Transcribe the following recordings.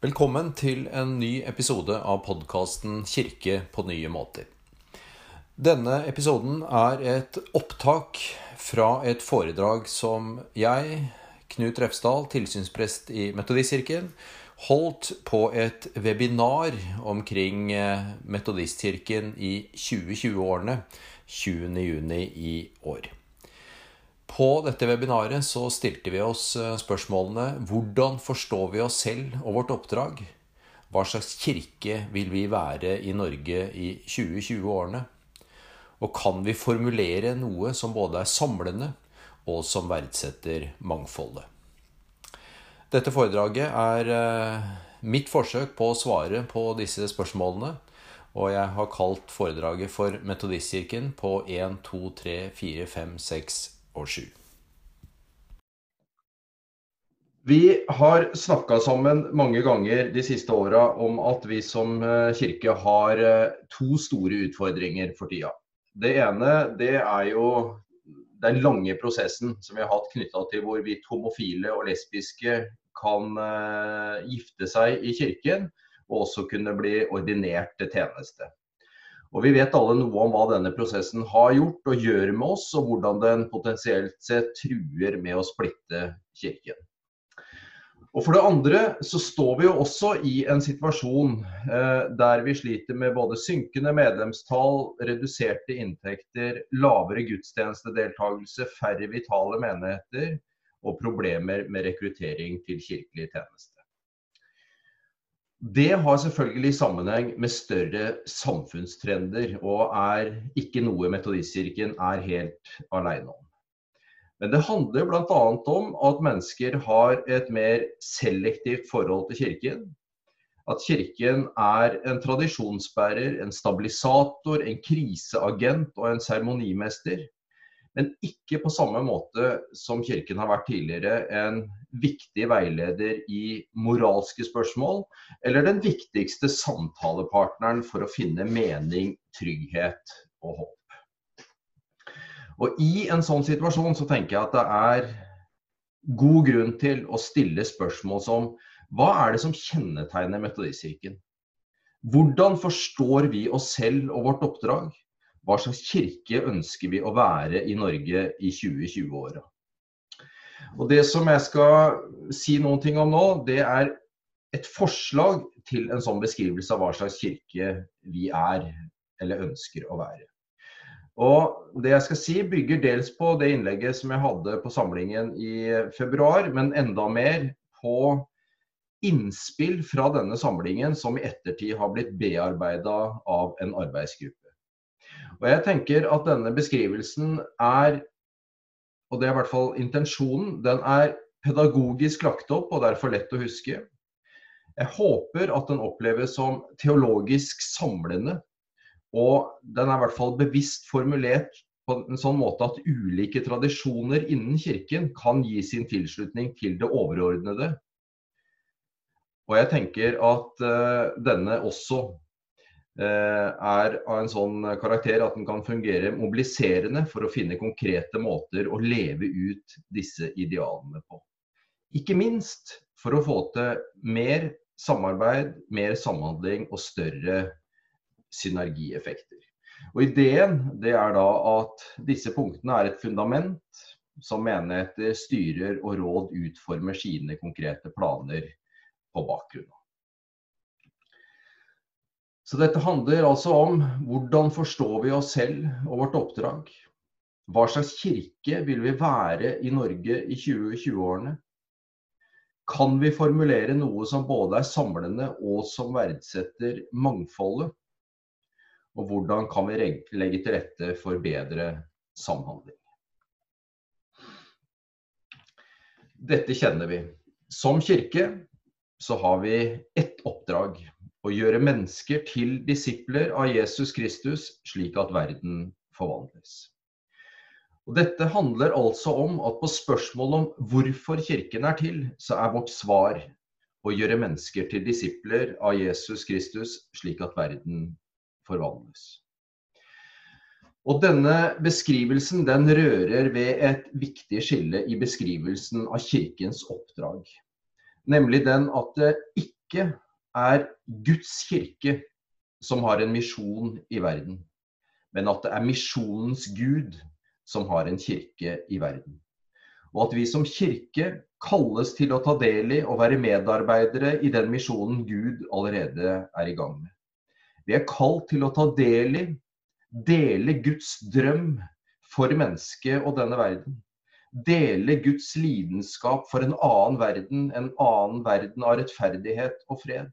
Velkommen til en ny episode av podkasten 'Kirke på nye måter'. Denne episoden er et opptak fra et foredrag som jeg, Knut Refsdal, tilsynsprest i Metodistkirken, holdt på et webinar omkring eh, Metodistkirken i 2020-årene 20.6 i år. På dette webinaret så stilte vi oss eh, spørsmålene hvordan forstår vi oss selv og vårt oppdrag? Hva slags kirke vil vi være i Norge i 2020-årene? Og kan vi formulere noe som både er samlende og som verdsetter mangfoldet? Dette foredraget er eh, mitt forsøk på å svare på disse spørsmålene. Og jeg har kalt foredraget for Metodistkirken på 1, 2, 3, 4, 5, 6 og 7. Vi har snakka sammen mange ganger de siste åra om at vi som eh, kirke har eh, to store utfordringer for tida. Det ene det er jo den lange prosessen som vi har hatt knytta til hvorvidt homofile og lesbiske kan uh, gifte seg i kirken, og også kunne bli ordinert til tjeneste. Og Vi vet alle noe om hva denne prosessen har gjort og gjør med oss, og hvordan den potensielt sett truer med å splitte kirken. Og For det andre så står vi jo også i en situasjon eh, der vi sliter med både synkende medlemstall, reduserte inntekter, lavere gudstjenestedeltakelse, færre vitale menigheter og problemer med rekruttering til kirkelig tjeneste. Det har selvfølgelig sammenheng med større samfunnstrender, og er ikke noe Metodistkirken er helt alene om. Men det handler bl.a. om at mennesker har et mer selektivt forhold til Kirken. At Kirken er en tradisjonsbærer, en stabilisator, en kriseagent og en seremonimester. Men ikke på samme måte som Kirken har vært tidligere, en viktig veileder i moralske spørsmål, eller den viktigste samtalepartneren for å finne mening, trygghet og håp. Og I en sånn situasjon så tenker jeg at det er god grunn til å stille spørsmål som hva er det som kjennetegner Metodistkirken? Hvordan forstår vi oss selv og vårt oppdrag? Hva slags kirke ønsker vi å være i Norge i 2020-åra? Og Det som jeg skal si noen ting om nå, det er et forslag til en sånn beskrivelse av hva slags kirke vi er eller ønsker å være. Og Det jeg skal si bygger dels på det innlegget som jeg hadde på samlingen i februar, men enda mer på innspill fra denne samlingen som i ettertid har blitt bearbeida av en arbeidsgruppe. Og jeg tenker at denne beskrivelsen er og det er i hvert fall intensjonen, den er pedagogisk lagt opp og derfor lett å huske. Jeg håper at den oppleves som teologisk samlende. Og den er i hvert fall bevisst formulert på en sånn måte at ulike tradisjoner innen kirken kan gi sin tilslutning til det overordnede. Og jeg tenker at uh, denne også Eh, er av en sånn karakter at den kan fungere mobiliserende for å finne konkrete måter å leve ut disse idealene på. Ikke minst for å få til mer samarbeid, mer samhandling og større synergieffekter. Og Ideen er da at disse punktene er et fundament som menigheter, styrer og råd utformer sine konkrete planer på bakgrunn av. Så dette handler altså om hvordan forstår vi oss selv og vårt oppdrag? Hva slags kirke vil vi være i Norge i 2020-årene? Kan vi formulere noe som både er samlende og som verdsetter mangfoldet? Og hvordan kan vi legge til rette for bedre samhandling? Dette kjenner vi. Som kirke så har vi ett oppdrag å gjøre mennesker til disipler av Jesus Kristus, slik at verden forvandles. Og dette handler altså om at på spørsmålet om hvorfor Kirken er til, så er vårt svar å gjøre mennesker til disipler av Jesus Kristus, slik at verden forvandles. Og Denne beskrivelsen den rører ved et viktig skille i beskrivelsen av Kirkens oppdrag. Nemlig den at det ikke er Guds kirke som har en misjon i verden, men at det er misjonens Gud som har en kirke i verden. Og at vi som kirke kalles til å ta del i og være medarbeidere i den misjonen Gud allerede er i gang med. Vi er kalt til å ta del i, dele Guds drøm for mennesket og denne verden. Dele Guds lidenskap for en annen verden, en annen verden av rettferdighet og fred.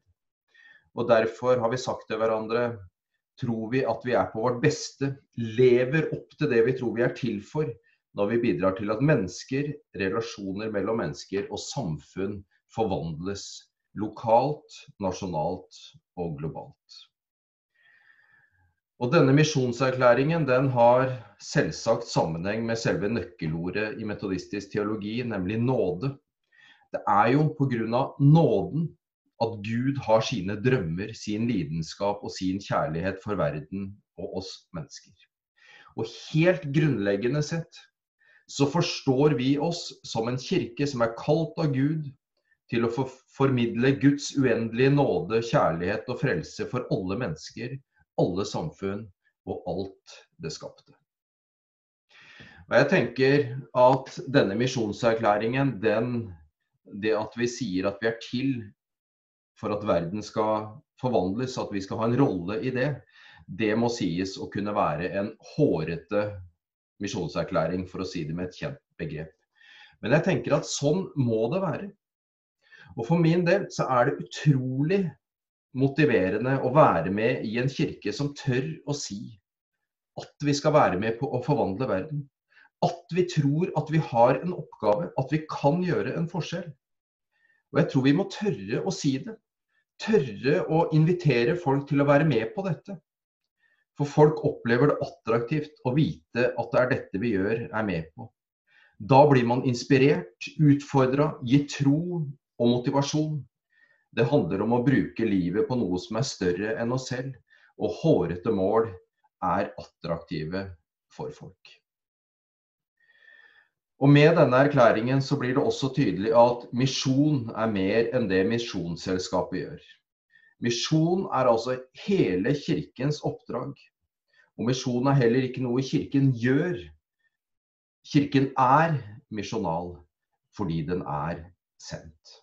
Og Derfor har vi sagt til hverandre tror vi at vi er på vårt beste, lever opp til det vi tror vi er til for, når vi bidrar til at mennesker, relasjoner mellom mennesker og samfunn forvandles lokalt, nasjonalt og globalt. Og Denne misjonserklæringen den har selvsagt sammenheng med selve nøkkelordet i metodistisk teologi, nemlig nåde. Det er jo pga. nåden at Gud har sine drømmer, sin lidenskap og sin kjærlighet for verden og oss mennesker. Og helt grunnleggende sett så forstår vi oss som en kirke som er kalt av Gud til å formidle Guds uendelige nåde, kjærlighet og frelse for alle mennesker, alle samfunn og alt det skapte. Og jeg tenker at denne misjonserklæringen, den, det at vi sier at vi er til for at verden skal forvandles, at vi skal ha en rolle i det, det må sies å kunne være en hårete misjonserklæring, for å si det med et kjent begrep. Men jeg tenker at sånn må det være. Og for min del så er det utrolig motiverende å være med i en kirke som tør å si at vi skal være med på å forvandle verden. At vi tror at vi har en oppgave, at vi kan gjøre en forskjell. Og jeg tror vi må tørre å si det tørre å invitere folk til å være med på dette. For folk opplever det attraktivt å vite at det er dette vi gjør, er med på. Da blir man inspirert, utfordra, gitt tro og motivasjon. Det handler om å bruke livet på noe som er større enn oss selv, og hårete mål er attraktive for folk. Og Med denne erklæringen så blir det også tydelig at misjon er mer enn det Misjonsselskapet gjør. Misjon er altså hele kirkens oppdrag. Og misjon er heller ikke noe kirken gjør. Kirken er misjonal fordi den er sendt.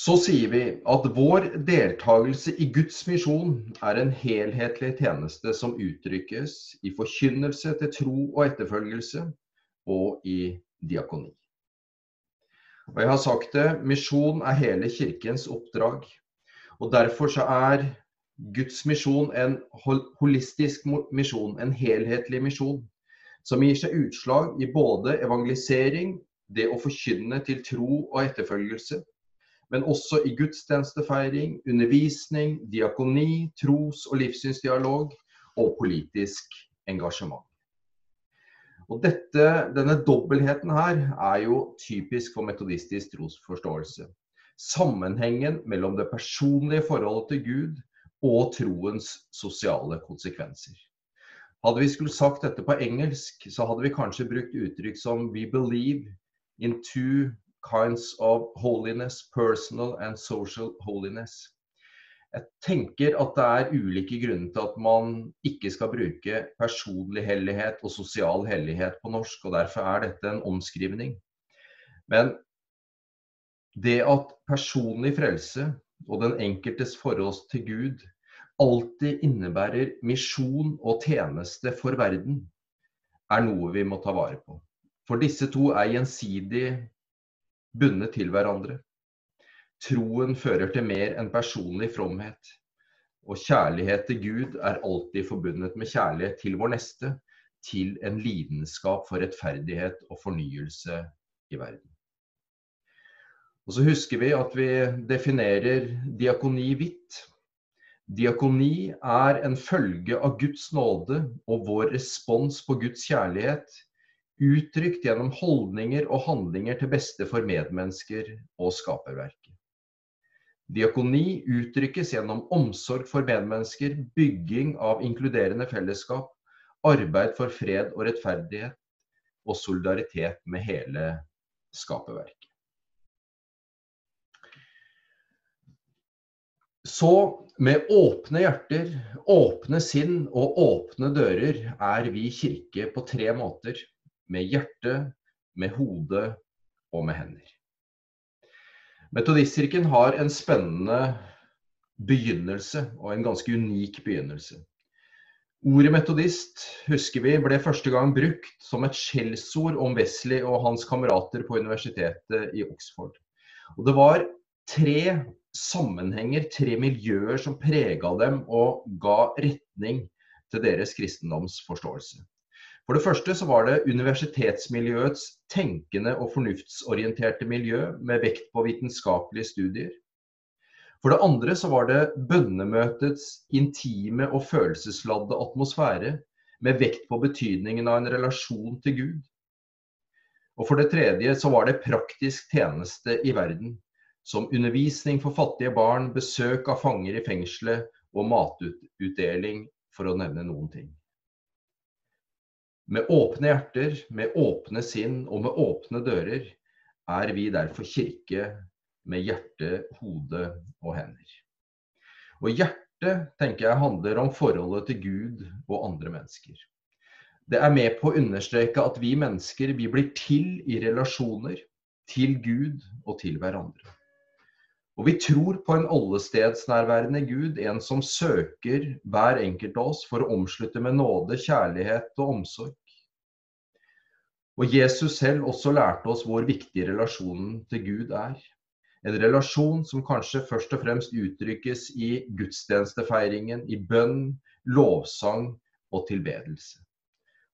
Så sier vi at vår deltakelse i Guds misjon er en helhetlig tjeneste som uttrykkes i forkynnelse til tro og etterfølgelse og i diakoni. Og jeg har sagt det, misjon er hele kirkens oppdrag. Og derfor så er Guds misjon en holistisk misjon, en helhetlig misjon. Som gir seg utslag i både evangelisering, det å forkynne til tro og etterfølgelse, men også i gudstjenestefeiring, undervisning, diakoni, tros- og livssynsdialog og politisk engasjement. Og dette, Denne dobbeltheten her er jo typisk for metodistisk trosforståelse. Sammenhengen mellom det personlige forholdet til Gud og troens sosiale konsekvenser. Hadde vi skulle sagt dette på engelsk, så hadde vi kanskje brukt uttrykk som 'we believe in two kinds of holiness, personal and social holiness. Jeg tenker at det er ulike grunner til at man ikke skal bruke personlig hellighet og sosial hellighet på norsk, og derfor er dette en omskrivning. Men det at personlig frelse og den enkeltes forhold til Gud alltid innebærer misjon og tjeneste for verden, er noe vi må ta vare på. For disse to er gjensidig bundet til hverandre. Troen fører til mer enn personlig fromhet. Og kjærlighet til Gud er alltid forbundet med kjærlighet til vår neste, til en lidenskap for rettferdighet og fornyelse i verden. Og så husker vi at vi definerer diakoni hvitt. Diakoni er en følge av Guds nåde og vår respons på Guds kjærlighet uttrykt gjennom holdninger og handlinger til beste for medmennesker og skaperverket. Diakoni uttrykkes gjennom omsorg for medmennesker, bygging av inkluderende fellesskap, arbeid for fred og rettferdighet og solidaritet med hele skaperverket. Så med åpne hjerter, åpne sinn og åpne dører er vi kirke på tre måter. Med hjertet, med hodet og med hender. Metodistkirken har en spennende begynnelse, og en ganske unik begynnelse. Ordet metodist husker vi ble første gang brukt som et skjellsord om Wesley og hans kamerater på universitetet i Oxford. Og det var tre sammenhenger, tre miljøer som prega dem og ga retning til deres kristendomsforståelse. For det første så var det universitetsmiljøets tenkende og fornuftsorienterte miljø med vekt på vitenskapelige studier. For det andre så var det bønnemøtets intime og følelsesladde atmosfære med vekt på betydningen av en relasjon til Gud. Og for det tredje så var det praktisk tjeneste i verden, som undervisning for fattige barn, besøk av fanger i fengselet og matutdeling, for å nevne noen ting. Med åpne hjerter, med åpne sinn og med åpne dører er vi derfor kirke med hjerte, hode og hender. Og hjertet tenker jeg handler om forholdet til Gud og andre mennesker. Det er med på å understreke at vi mennesker vi blir til i relasjoner til Gud og til hverandre. Og vi tror på en allestedsnærværende Gud, en som søker hver enkelt av oss for å omslutte med nåde, kjærlighet og omsorg. Og Jesus selv også lærte oss hvor viktig relasjonen til Gud er. En relasjon som kanskje først og fremst uttrykkes i gudstjenestefeiringen, i bønn, lovsang og tilbedelse.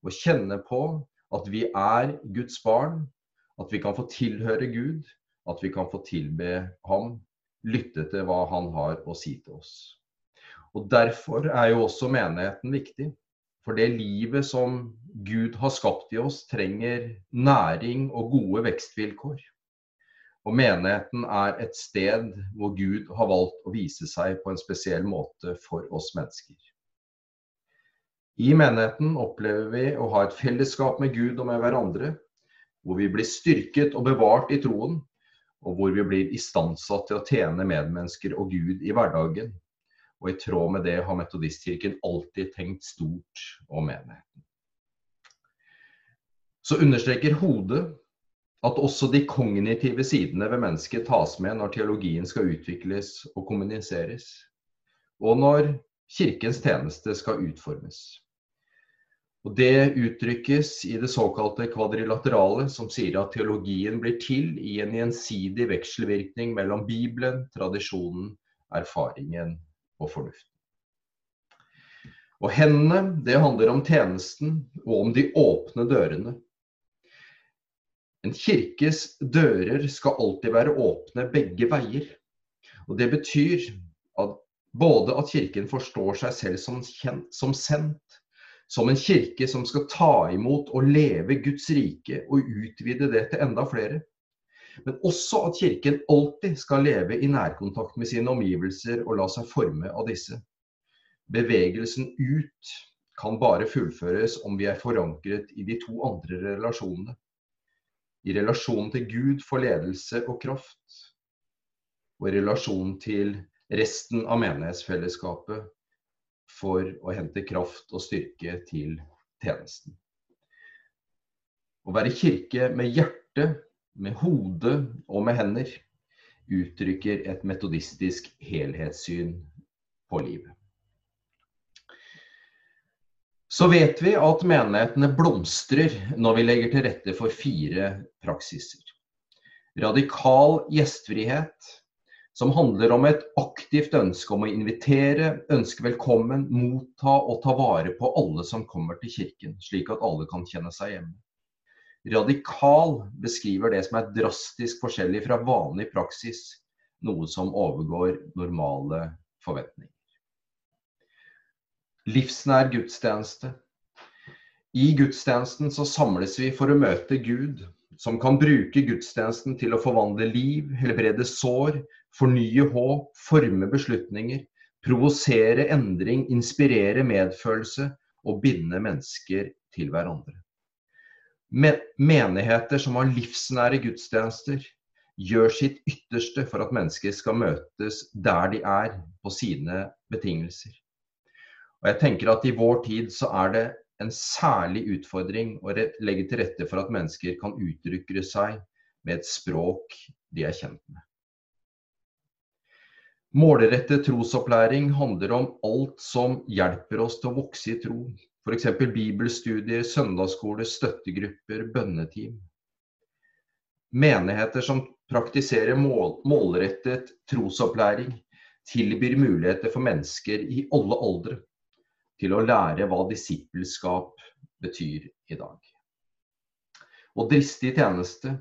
Å kjenne på at vi er Guds barn, at vi kan få tilhøre Gud, at vi kan få tilbe Ham, lytte til hva Han har å si til oss. Og Derfor er jo også menigheten viktig. For det livet som Gud har skapt i oss, trenger næring og gode vekstvilkår. Og menigheten er et sted hvor Gud har valgt å vise seg på en spesiell måte for oss mennesker. I menigheten opplever vi å ha et fellesskap med Gud og med hverandre, hvor vi blir styrket og bevart i troen, og hvor vi blir istandsatt til å tjene medmennesker og Gud i hverdagen og i tråd med det har Metodistkirken alltid tenkt stort om menigheten. Så understreker hodet at også de kognitive sidene ved mennesket tas med når teologien skal utvikles og kommuniseres, og når Kirkens tjeneste skal utformes. Og Det uttrykkes i det såkalte kvadrilaterale, som sier at teologien blir til i en gjensidig vekselvirkning mellom Bibelen, tradisjonen, erfaringen og fornuft. Og hendene, det handler om tjenesten og om de åpne dørene. En kirkes dører skal alltid være åpne begge veier. Og Det betyr at både at kirken forstår seg selv som, kjent, som sendt, som en kirke som skal ta imot og leve Guds rike og utvide det til enda flere. Men også at Kirken alltid skal leve i nærkontakt med sine omgivelser og la seg forme av disse. Bevegelsen ut kan bare fullføres om vi er forankret i de to andre relasjonene. I relasjonen til Gud for ledelse og kraft, og i relasjonen til resten av menighetsfellesskapet for å hente kraft og styrke til tjenesten. Å være kirke med hjerte med hode og med hender uttrykker et metodistisk helhetssyn på livet. Så vet vi at menighetene blomstrer når vi legger til rette for fire praksiser. Radikal gjestfrihet, som handler om et aktivt ønske om å invitere, ønske velkommen, motta og ta vare på alle som kommer til kirken, slik at alle kan kjenne seg hjemme. Radikal beskriver det som er drastisk forskjellig fra vanlig praksis, noe som overgår normale forventninger. Livsnær gudstjeneste. I gudstjenesten så samles vi for å møte Gud, som kan bruke gudstjenesten til å forvandle liv, helbrede sår, fornye håp, forme beslutninger, provosere endring, inspirere medfølelse og binde mennesker til hverandre. Menigheter som har livsnære gudstjenester, gjør sitt ytterste for at mennesker skal møtes der de er, på sine betingelser. Og jeg tenker at I vår tid så er det en særlig utfordring å legge til rette for at mennesker kan uttrykke seg med et språk de er kjent med. Målrettet trosopplæring handler om alt som hjelper oss til å vokse i tro. F.eks. bibelstudier, søndagsskole, støttegrupper, bønneteam. Menigheter som praktiserer mål, målrettet trosopplæring, tilbyr muligheter for mennesker i alle aldre til å lære hva disippelskap betyr i dag. Og dristig tjeneste.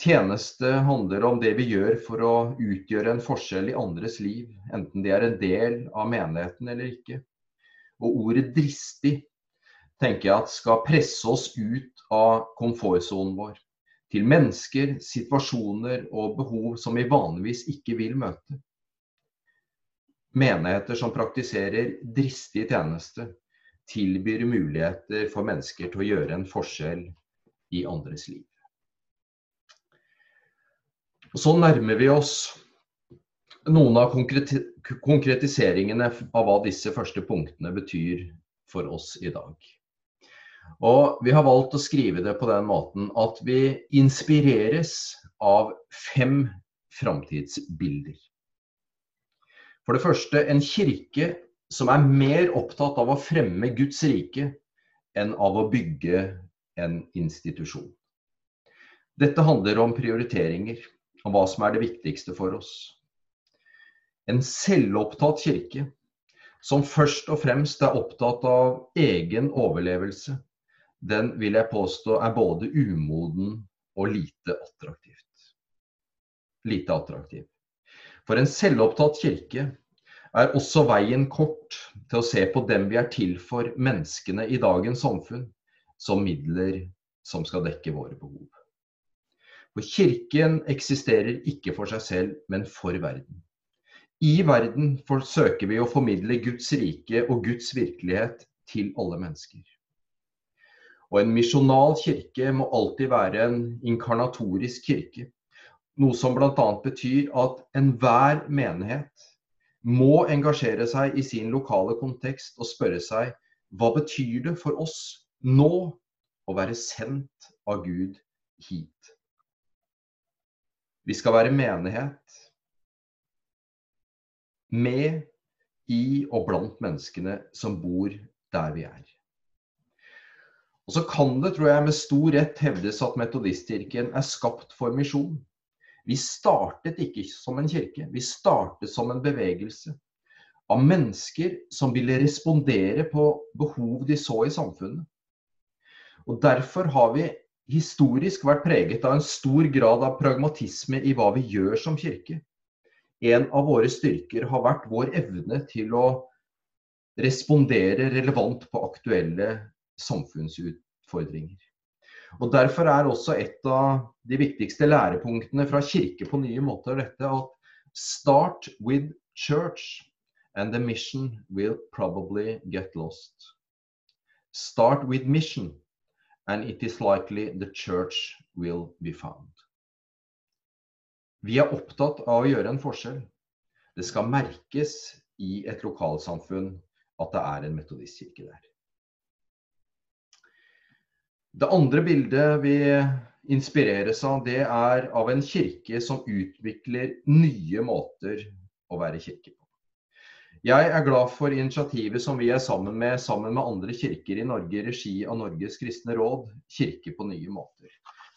Tjeneste handler om det vi gjør for å utgjøre en forskjell i andres liv, enten de er en del av menigheten eller ikke. Og ordet dristig tenker jeg at skal presse oss ut av komfortsonen vår til mennesker, situasjoner og behov som vi vanligvis ikke vil møte. Menigheter som praktiserer dristig tjeneste, tilbyr muligheter for mennesker til å gjøre en forskjell i andres liv. Og så nærmer vi oss noen av konkretiseringene av hva disse første punktene betyr for oss i dag. Og vi har valgt å skrive det på den måten at vi inspireres av fem framtidsbilder. For det første en kirke som er mer opptatt av å fremme Guds rike enn av å bygge en institusjon. Dette handler om prioriteringer, om hva som er det viktigste for oss. En selvopptatt kirke som først og fremst er opptatt av egen overlevelse den vil jeg påstå er både umoden og lite attraktivt. Lite attraktiv. For en selvopptatt kirke er også veien kort til å se på dem vi er til for, menneskene i dagens samfunn, som midler som skal dekke våre behov. For kirken eksisterer ikke for seg selv, men for verden. I verden forsøker vi å formidle Guds rike og Guds virkelighet til alle mennesker. Og en misjonal kirke må alltid være en inkarnatorisk kirke. Noe som bl.a. betyr at enhver menighet må engasjere seg i sin lokale kontekst og spørre seg hva betyr det for oss nå å være sendt av Gud hit? Vi skal være menighet med, i og blant menneskene som bor der vi er. Og så kan det, tror jeg, med stor rett hevdes at Metodistkirken er skapt for misjon. Vi startet ikke som en kirke, vi startet som en bevegelse av mennesker som ville respondere på behov de så i samfunnet. Og Derfor har vi historisk vært preget av en stor grad av pragmatisme i hva vi gjør som kirke. En av våre styrker har vært vår evne til å respondere relevant på aktuelle samfunnsutfordringer. Og Derfor er også et av de viktigste lærepunktene fra Kirke på nye måter dette at start with church and the mission will probably get lost. Start with mission and it is likely the church will be found. Vi er opptatt av å gjøre en forskjell. Det skal merkes i et lokalsamfunn at det er en metodistkirke der. Det andre bildet vi inspireres av, det er av en kirke som utvikler nye måter å være kirke på. Jeg er glad for initiativet som vi er sammen med, sammen med andre kirker i Norge i regi av Norges kristne råd, Kirke på nye måter.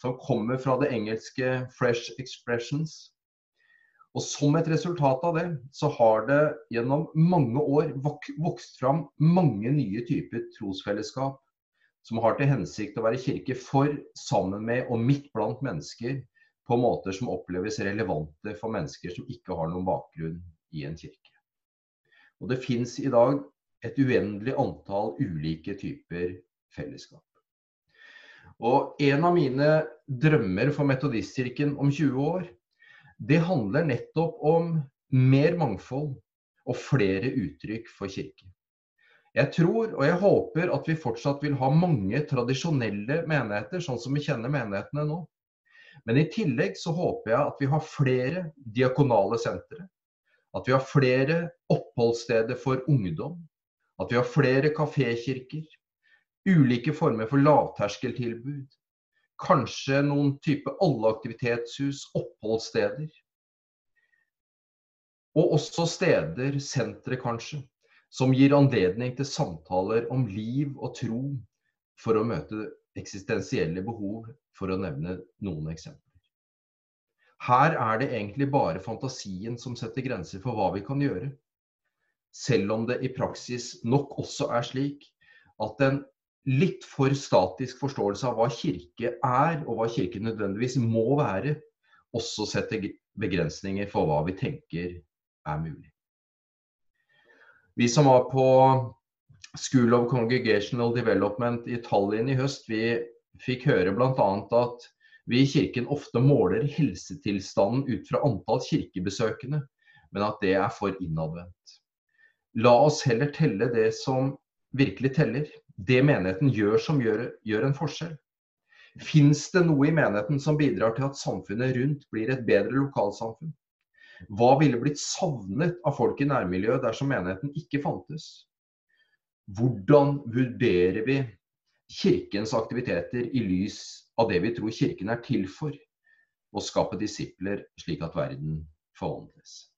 Som kommer fra det engelske 'Fresh Expressions'. Og Som et resultat av det, så har det gjennom mange år vokst fram mange nye typer trosfellesskap som har til hensikt å være kirke for, sammen med og midt blant mennesker på måter som oppleves relevante for mennesker som ikke har noen bakgrunn i en kirke. Og Det fins i dag et uendelig antall ulike typer fellesskap. Og En av mine drømmer for Metodistkirken om 20 år, det handler nettopp om mer mangfold og flere uttrykk for kirke. Jeg tror og jeg håper at vi fortsatt vil ha mange tradisjonelle menigheter, sånn som vi kjenner menighetene nå. Men i tillegg så håper jeg at vi har flere diakonale sentre. At vi har flere oppholdssteder for ungdom. At vi har flere kafékirker. Ulike former for lavterskeltilbud. Kanskje noen type alleaktivitetshus, oppholdssteder. Og også steder, sentre kanskje, som gir anledning til samtaler om liv og tro for å møte eksistensielle behov, for å nevne noen eksempler. Her er det egentlig bare fantasien som setter grenser for hva vi kan gjøre. Selv om det i praksis nok også er slik at en litt for statisk forståelse av hva kirke er, og hva kirke nødvendigvis må være, også setter begrensninger for hva vi tenker er mulig. Vi som var på School of Congregational Development i Tallinn i høst, vi fikk høre bl.a. at vi i kirken ofte måler helsetilstanden ut fra antall kirkebesøkende, men at det er for innadvendt. La oss heller telle det som virkelig teller. Det menigheten gjør som gjør, gjør en forskjell. Fins det noe i menigheten som bidrar til at samfunnet rundt blir et bedre lokalsamfunn? Hva ville blitt savnet av folk i nærmiljøet dersom menigheten ikke fantes? Hvordan vurderer vi kirkens aktiviteter i lys av det vi tror kirken er til for? Å skape disipler slik at verden forvandles.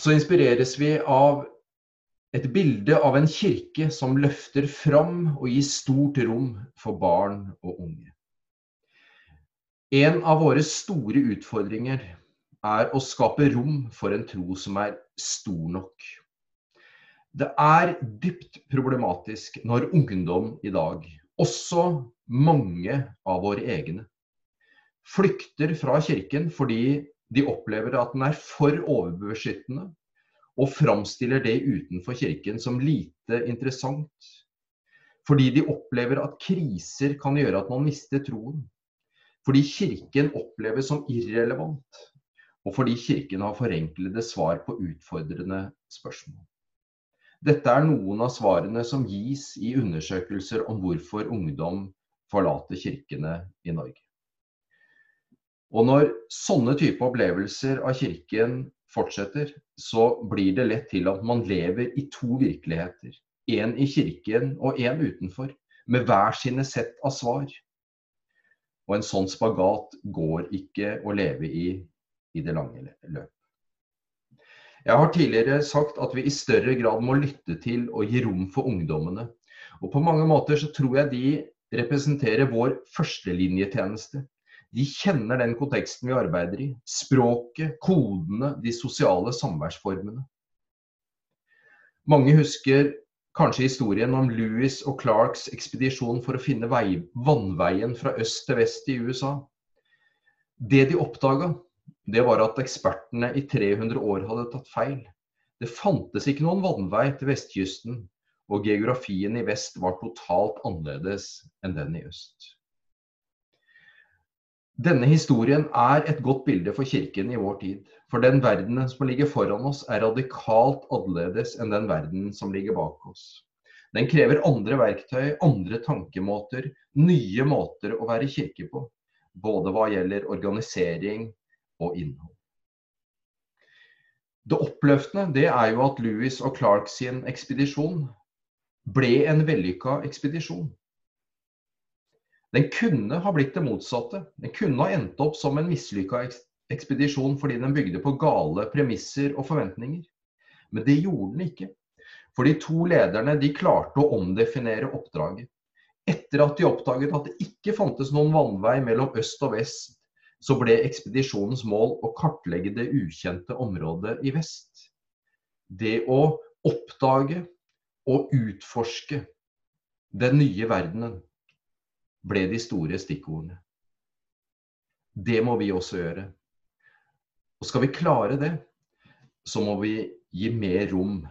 Så inspireres vi av et bilde av en kirke som løfter fram og gir stort rom for barn og unge. En av våre store utfordringer er å skape rom for en tro som er stor nok. Det er dypt problematisk når ungdom i dag, også mange av våre egne, flykter fra kirken fordi de opplever at den er for overbeskyttende, og framstiller det utenfor kirken som lite interessant. Fordi de opplever at kriser kan gjøre at man mister troen. Fordi Kirken oppleves som irrelevant, og fordi Kirken har forenklede svar på utfordrende spørsmål. Dette er noen av svarene som gis i undersøkelser om hvorfor ungdom forlater kirkene i Norge. Og når sånne type opplevelser av kirken fortsetter, så blir det lett til at man lever i to virkeligheter. Én i kirken og én utenfor, med hver sine sett av svar. Og en sånn spagat går ikke å leve i i det lange løp. Jeg har tidligere sagt at vi i større grad må lytte til og gi rom for ungdommene. Og på mange måter så tror jeg de representerer vår førstelinjetjeneste. De kjenner den konteksten vi arbeider i. Språket, kodene, de sosiale samværsformene. Mange husker Kanskje historien om Louis og Clarks ekspedisjon for å finne vei, vannveien fra øst til vest i USA. Det de oppdaga, det var at ekspertene i 300 år hadde tatt feil. Det fantes ikke noen vannvei til vestkysten, og geografien i vest var totalt annerledes enn den i øst. Denne historien er et godt bilde for kirken i vår tid. For den verdenen som ligger foran oss, er radikalt annerledes enn den verdenen som ligger bak oss. Den krever andre verktøy, andre tankemåter, nye måter å være kirke på. Både hva gjelder organisering og innhold. Det oppløftende det er jo at Louis og Clark sin ekspedisjon ble en vellykka ekspedisjon. Den kunne ha blitt det motsatte. Den kunne ha endt opp som en mislykka ekspedisjon fordi den bygde på gale premisser og forventninger. Men det gjorde den ikke. For de to lederne de klarte å omdefinere oppdraget. Etter at de oppdaget at det ikke fantes noen vannvei mellom øst og vest, så ble ekspedisjonens mål å kartlegge det ukjente området i vest. Det å oppdage og utforske den nye verdenen ble de store stikkordene. Det må vi også gjøre. Og skal vi klare det, så må vi gi mer rom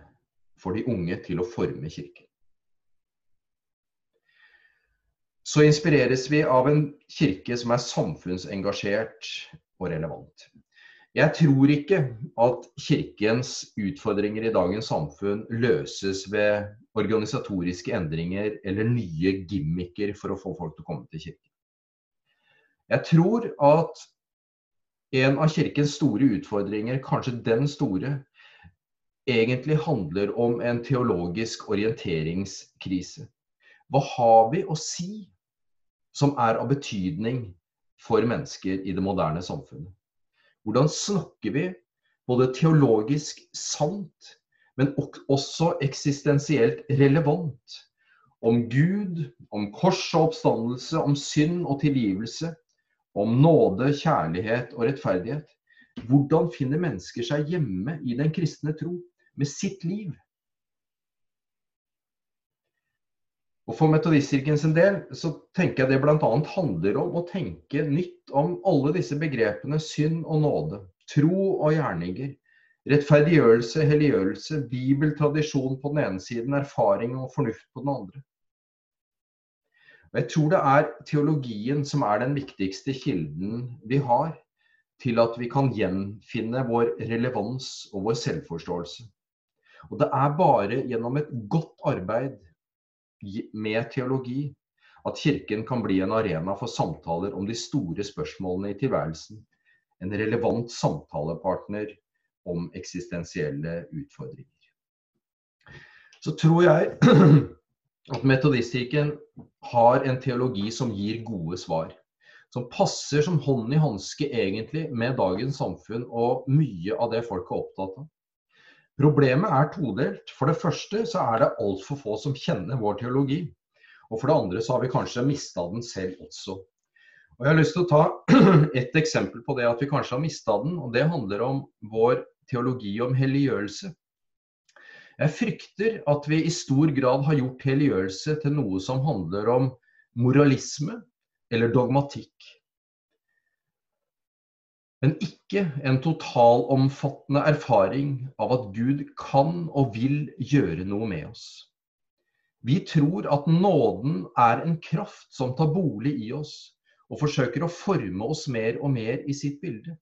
for de unge til å forme kirken. Så inspireres vi av en kirke som er samfunnsengasjert og relevant. Jeg tror ikke at Kirkens utfordringer i dagens samfunn løses ved organisatoriske endringer eller nye gimmicker for å få folk til å komme til kirken. Jeg tror at en av Kirkens store utfordringer, kanskje den store, egentlig handler om en teologisk orienteringskrise. Hva har vi å si som er av betydning for mennesker i det moderne samfunnet? Hvordan snakker vi både teologisk sant, men også eksistensielt relevant om Gud, om kors og oppstandelse, om synd og tilgivelse, om nåde, kjærlighet og rettferdighet? Hvordan finner mennesker seg hjemme i den kristne tro med sitt liv? Og For Metodistkirken sin del så tenker jeg det bl.a. handler om å tenke nytt om alle disse begrepene synd og nåde, tro og gjerninger, rettferdiggjørelse, helliggjørelse, bibeltradisjon på den ene siden, erfaring og fornuft på den andre. Og Jeg tror det er teologien som er den viktigste kilden vi har til at vi kan gjenfinne vår relevans og vår selvforståelse. Og det er bare gjennom et godt arbeid med teologi. At Kirken kan bli en arena for samtaler om de store spørsmålene i tilværelsen. En relevant samtalepartner om eksistensielle utfordringer. Så tror jeg at Metodistkirken har en teologi som gir gode svar. Som passer som hånd i hanske egentlig med dagens samfunn og mye av det folk er opptatt av. Problemet er todelt. For det første så er det altfor få som kjenner vår teologi. Og for det andre så har vi kanskje mista den selv også. Og Jeg har lyst til å ta et eksempel på det at vi kanskje har mista den. og Det handler om vår teologi om helliggjørelse. Jeg frykter at vi i stor grad har gjort helliggjørelse til noe som handler om moralisme eller dogmatikk men ikke en totalomfattende erfaring av at Gud kan og vil gjøre noe med oss. Vi tror at nåden er en kraft som tar bolig i oss, og forsøker å forme oss mer og mer i sitt bilde.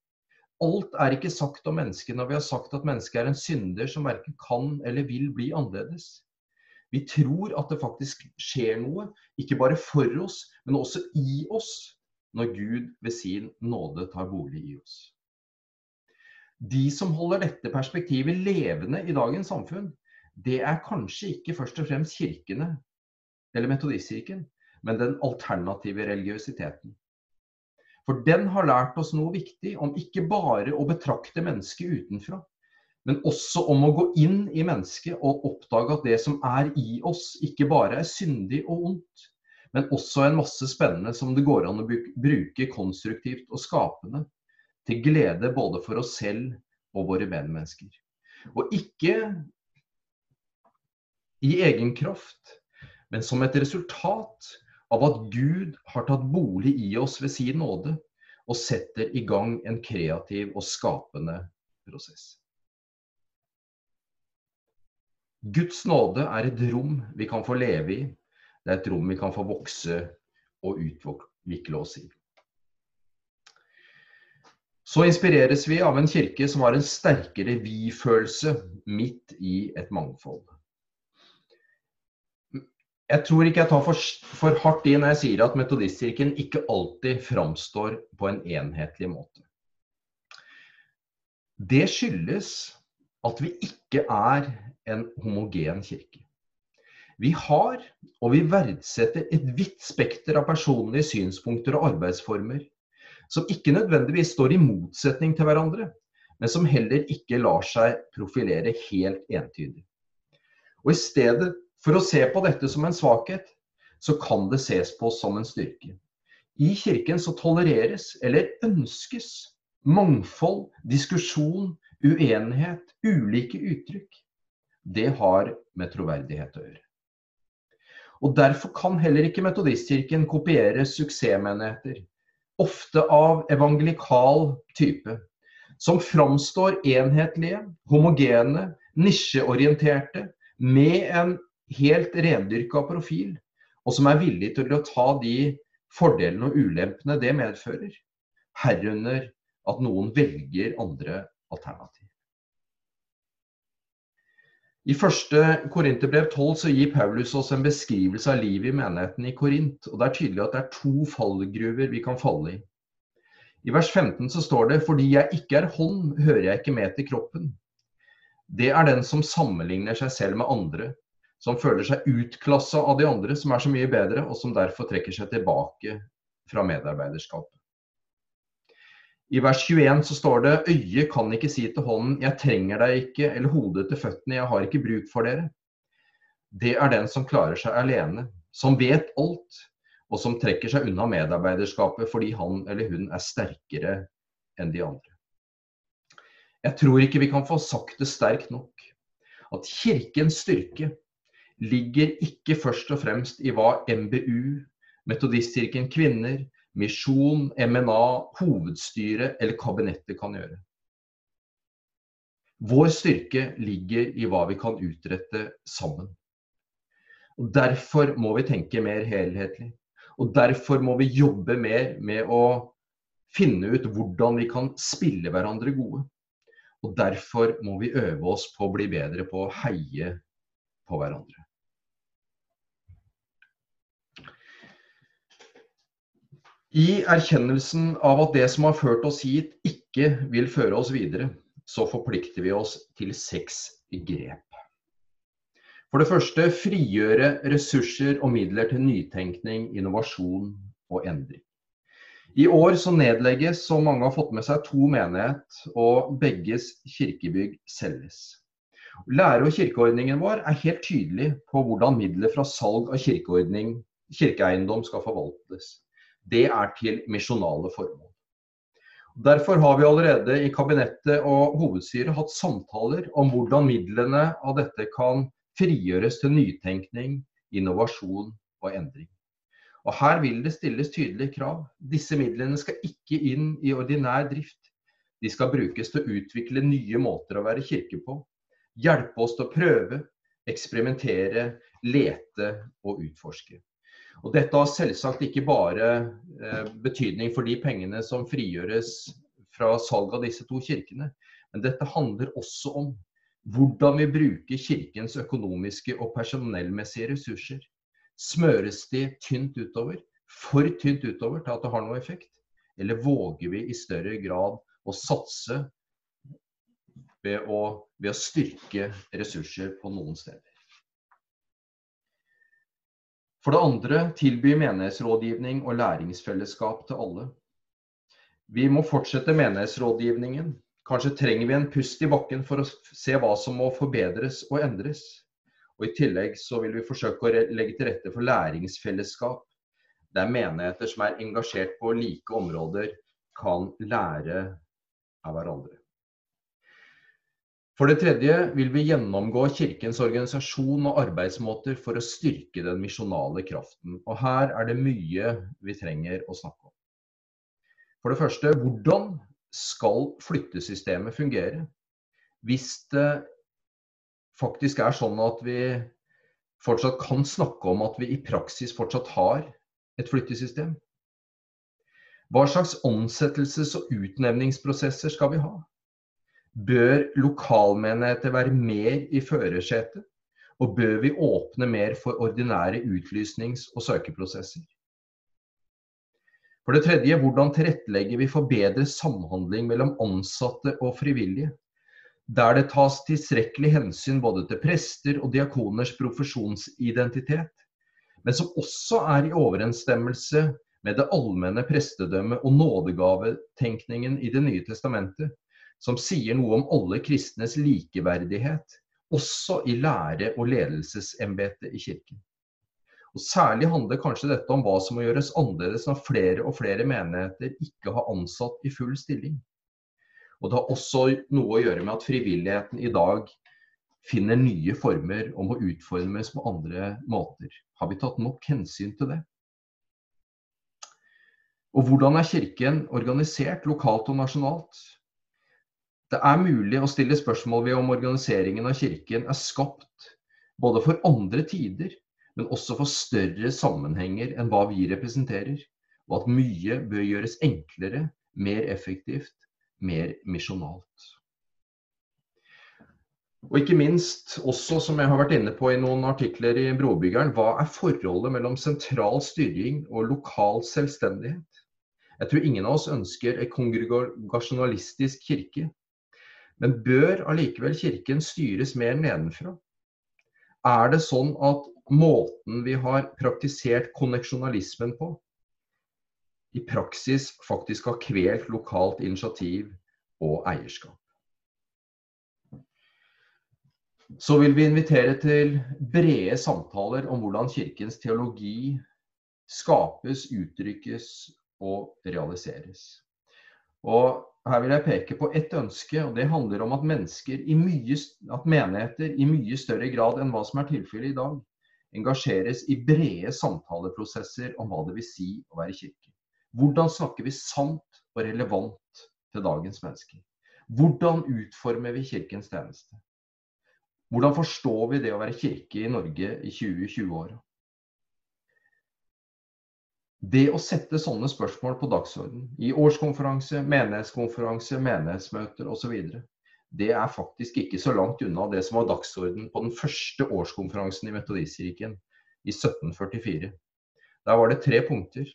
Alt er ikke sagt om mennesket når vi har sagt at mennesket er en synder som verken kan eller vil bli annerledes. Vi tror at det faktisk skjer noe, ikke bare for oss, men også i oss, når Gud ved sin nåde tar bolig i oss. De som holder dette perspektivet levende i dagens samfunn, det er kanskje ikke først og fremst kirkene eller metodistkirken, men den alternative religiøsiteten. For den har lært oss noe viktig om ikke bare å betrakte mennesket utenfra, men også om å gå inn i mennesket og oppdage at det som er i oss, ikke bare er syndig og ondt, men også en masse spennende som det går an å bruke konstruktivt og skapende. Til glede både for oss selv og våre medmennesker. Og ikke i egen kraft, men som et resultat av at Gud har tatt bolig i oss ved sin nåde og setter i gang en kreativ og skapende prosess. Guds nåde er et rom vi kan få leve i, det er et rom vi kan få vokse og utvikle oss i. Så inspireres vi av en kirke som har en sterkere vi-følelse midt i et mangfold. Jeg tror ikke jeg tar for, for hardt i når jeg sier at Metodistkirken ikke alltid framstår på en enhetlig måte. Det skyldes at vi ikke er en homogen kirke. Vi har, og vi verdsetter, et vidt spekter av personlige synspunkter og arbeidsformer, som ikke nødvendigvis står i motsetning til hverandre, men som heller ikke lar seg profilere helt entydig. Og I stedet for å se på dette som en svakhet, så kan det ses på som en styrke. I Kirken så tolereres, eller ønskes, mangfold, diskusjon, uenighet, ulike uttrykk. Det har med troverdighet å gjøre. Og Derfor kan heller ikke Metodistkirken kopiere suksessmenigheter, ofte av evangelikal type, som framstår enhetlige, homogene, nisjeorienterte, med en helt rendyrka profil, og som er villig til å ta de fordelene og ulempene det medfører. Herunder at noen velger andre alternativ. I første Korinterbrev 12 så gir Paulus oss en beskrivelse av livet i menigheten i Korint. og Det er tydelig at det er to fallgruver vi kan falle i. I vers 15 så står det fordi jeg ikke er hånd, hører jeg ikke med til kroppen. Det er den som sammenligner seg selv med andre, som føler seg utklassa av de andre, som er så mye bedre, og som derfor trekker seg tilbake fra medarbeiderskapet. I vers 21 så står det øyet kan ikke si til hånden 'jeg trenger deg ikke', eller hodet til føttene 'jeg har ikke bruk for dere'. Det er den som klarer seg alene, som vet alt, og som trekker seg unna medarbeiderskapet fordi han eller hun er sterkere enn de andre. Jeg tror ikke vi kan få sagt det sterkt nok. At kirkens styrke ligger ikke først og fremst i hva MBU, Metodistkirken kvinner, misjon, MNA, hovedstyret eller kabinettet kan gjøre. Vår styrke ligger i hva vi kan utrette sammen. Og Derfor må vi tenke mer helhetlig. Og derfor må vi jobbe mer med å finne ut hvordan vi kan spille hverandre gode. Og derfor må vi øve oss på å bli bedre på å heie på hverandre. I erkjennelsen av at det som har ført oss hit, ikke vil føre oss videre, så forplikter vi oss til seks grep. For det første frigjøre ressurser og midler til nytenkning, innovasjon og endring. I år så nedlegges, som mange har fått med seg, to menighet, og begges kirkebygg selges. Lære- og kirkeordningen vår er helt tydelig på hvordan midler fra salg av kirkeeiendom skal forvaltes det er til misjonale formål. Derfor har vi allerede i kabinettet og hovedstyret hatt samtaler om hvordan midlene av dette kan frigjøres til nytenkning, innovasjon og endring. Og Her vil det stilles tydelige krav. Disse midlene skal ikke inn i ordinær drift. De skal brukes til å utvikle nye måter å være kirke på. Hjelpe oss til å prøve, eksperimentere, lete og utforske. Og Dette har selvsagt ikke bare eh, betydning for de pengene som frigjøres fra salg av disse to kirkene, men dette handler også om hvordan vi bruker kirkens økonomiske og personellmessige ressurser. Smøres de tynt utover, for tynt utover til at det har noe effekt? Eller våger vi i større grad å satse ved å, ved å styrke ressurser på noen steder? For det andre tilby menighetsrådgivning og læringsfellesskap til alle. Vi må fortsette menighetsrådgivningen. Kanskje trenger vi en pust i bakken for å se hva som må forbedres og endres. Og I tillegg så vil vi forsøke å legge til rette for læringsfellesskap, der menigheter som er engasjert på like områder, kan lære av hverandre. For det tredje vil vi gjennomgå Kirkens organisasjon og arbeidsmåter for å styrke den misjonale kraften. Og her er det mye vi trenger å snakke om. For det første, hvordan skal flyttesystemet fungere? Hvis det faktisk er sånn at vi fortsatt kan snakke om at vi i praksis fortsatt har et flyttesystem? Hva slags ansettelses- og utnevningsprosesser skal vi ha? Bør lokalmenigheter være mer i førersetet? Og bør vi åpne mer for ordinære utlysnings- og søkeprosesser? For det tredje, hvordan tilrettelegger vi for bedre samhandling mellom ansatte og frivillige? Der det tas tilstrekkelig hensyn både til prester og diakoners profesjonsidentitet, men som også er i overensstemmelse med det allmenne prestedømmet og nådegavetenkningen i Det nye testamentet, som sier noe om alle kristnes likeverdighet, også i lære- og ledelsesembetet i kirken. Og Særlig handler kanskje dette om hva som må gjøres annerledes når flere og flere menigheter ikke har ansatt i full stilling. Og Det har også noe å gjøre med at frivilligheten i dag finner nye former og må utformes på andre måter. Har vi tatt nok hensyn til det? Og hvordan er Kirken organisert lokalt og nasjonalt? Det er mulig å stille spørsmål ved om organiseringen av kirken er skapt både for andre tider, men også for større sammenhenger enn hva vi representerer, og at mye bør gjøres enklere, mer effektivt mer misjonalt. Og ikke minst, også som jeg har vært inne på i noen artikler i Brobyggeren, hva er forholdet mellom sentral styring og lokal selvstendighet? Jeg tror ingen av oss ønsker en kongregasjonalistisk kirke. Men bør allikevel Kirken styres mer nedenfra? Er det sånn at måten vi har praktisert konneksjonalismen på, i praksis faktisk har kvelt lokalt initiativ og eierskap? Så vil vi invitere til brede samtaler om hvordan Kirkens teologi skapes, uttrykkes og realiseres. Og her vil jeg peke på ett ønske, og det handler om at, mye, at menigheter i mye større grad enn hva som er tilfellet i dag, engasjeres i brede samtaleprosesser om hva det vil si å være kirke. Hvordan snakker vi sant og relevant til dagens mennesker? Hvordan utformer vi Kirkens tjeneste? Hvordan forstår vi det å være kirke i Norge i 2020-åra? Det å sette sånne spørsmål på dagsorden i årskonferanse, menighetskonferanse, menighetsmøter osv., det er faktisk ikke så langt unna det som var dagsorden på den første årskonferansen i Metodistkirken i 1744. Der var det tre punkter.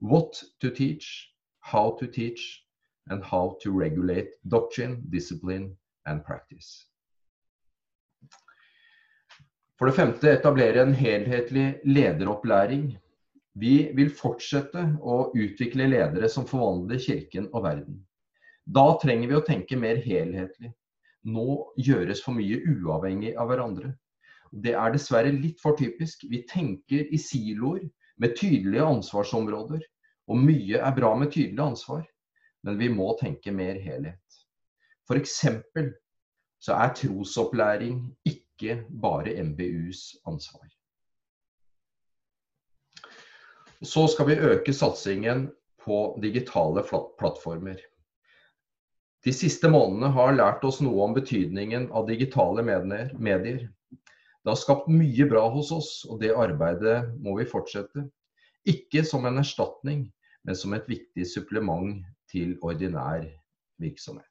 What to teach, how to teach, and how to regulate doctrine, discipline and practice. For det femte etablere en helhetlig lederopplæring. Vi vil fortsette å utvikle ledere som forvandler kirken og verden. Da trenger vi å tenke mer helhetlig. Nå gjøres for mye uavhengig av hverandre. Det er dessverre litt for typisk. Vi tenker i siloer med tydelige ansvarsområder. Og mye er bra med tydelig ansvar, men vi må tenke mer helhet. F.eks. så er trosopplæring ikke bare MBUs ansvar. Så skal vi øke satsingen på digitale plattformer. De siste månedene har lært oss noe om betydningen av digitale medier. Det har skapt mye bra hos oss, og det arbeidet må vi fortsette. Ikke som en erstatning, men som et viktig supplement til ordinær virksomhet.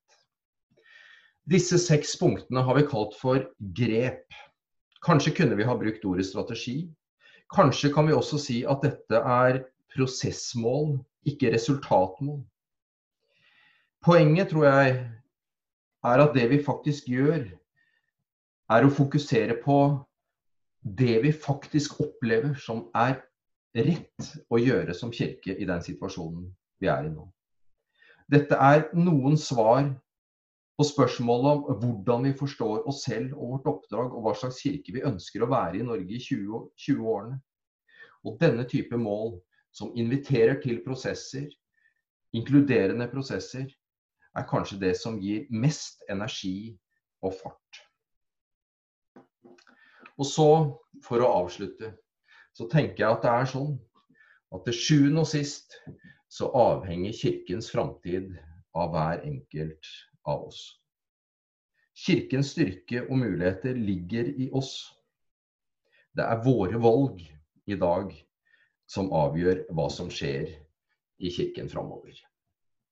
Disse seks punktene har vi kalt for grep. Kanskje kunne vi ha brukt ordet strategi. Kanskje kan vi også si at dette er prosessmål, ikke resultatmål. Poenget, tror jeg, er at det vi faktisk gjør, er å fokusere på det vi faktisk opplever som er rett å gjøre som kirke i den situasjonen vi er i nå. Dette er noen svar på spørsmålet om hvordan vi forstår oss selv og vårt oppdrag, og hva slags kirke vi ønsker å være i Norge i 20, 20 årene. Og denne type mål, som inviterer til prosesser, inkluderende prosesser, er kanskje det som gir mest energi og fart. Og så, for å avslutte, så tenker jeg at det er sånn at til sjuende og sist så avhenger Kirkens framtid av hver enkelt av oss. Kirkens styrke og muligheter ligger i oss. Det er våre valg i dag som avgjør hva som skjer i Kirken framover.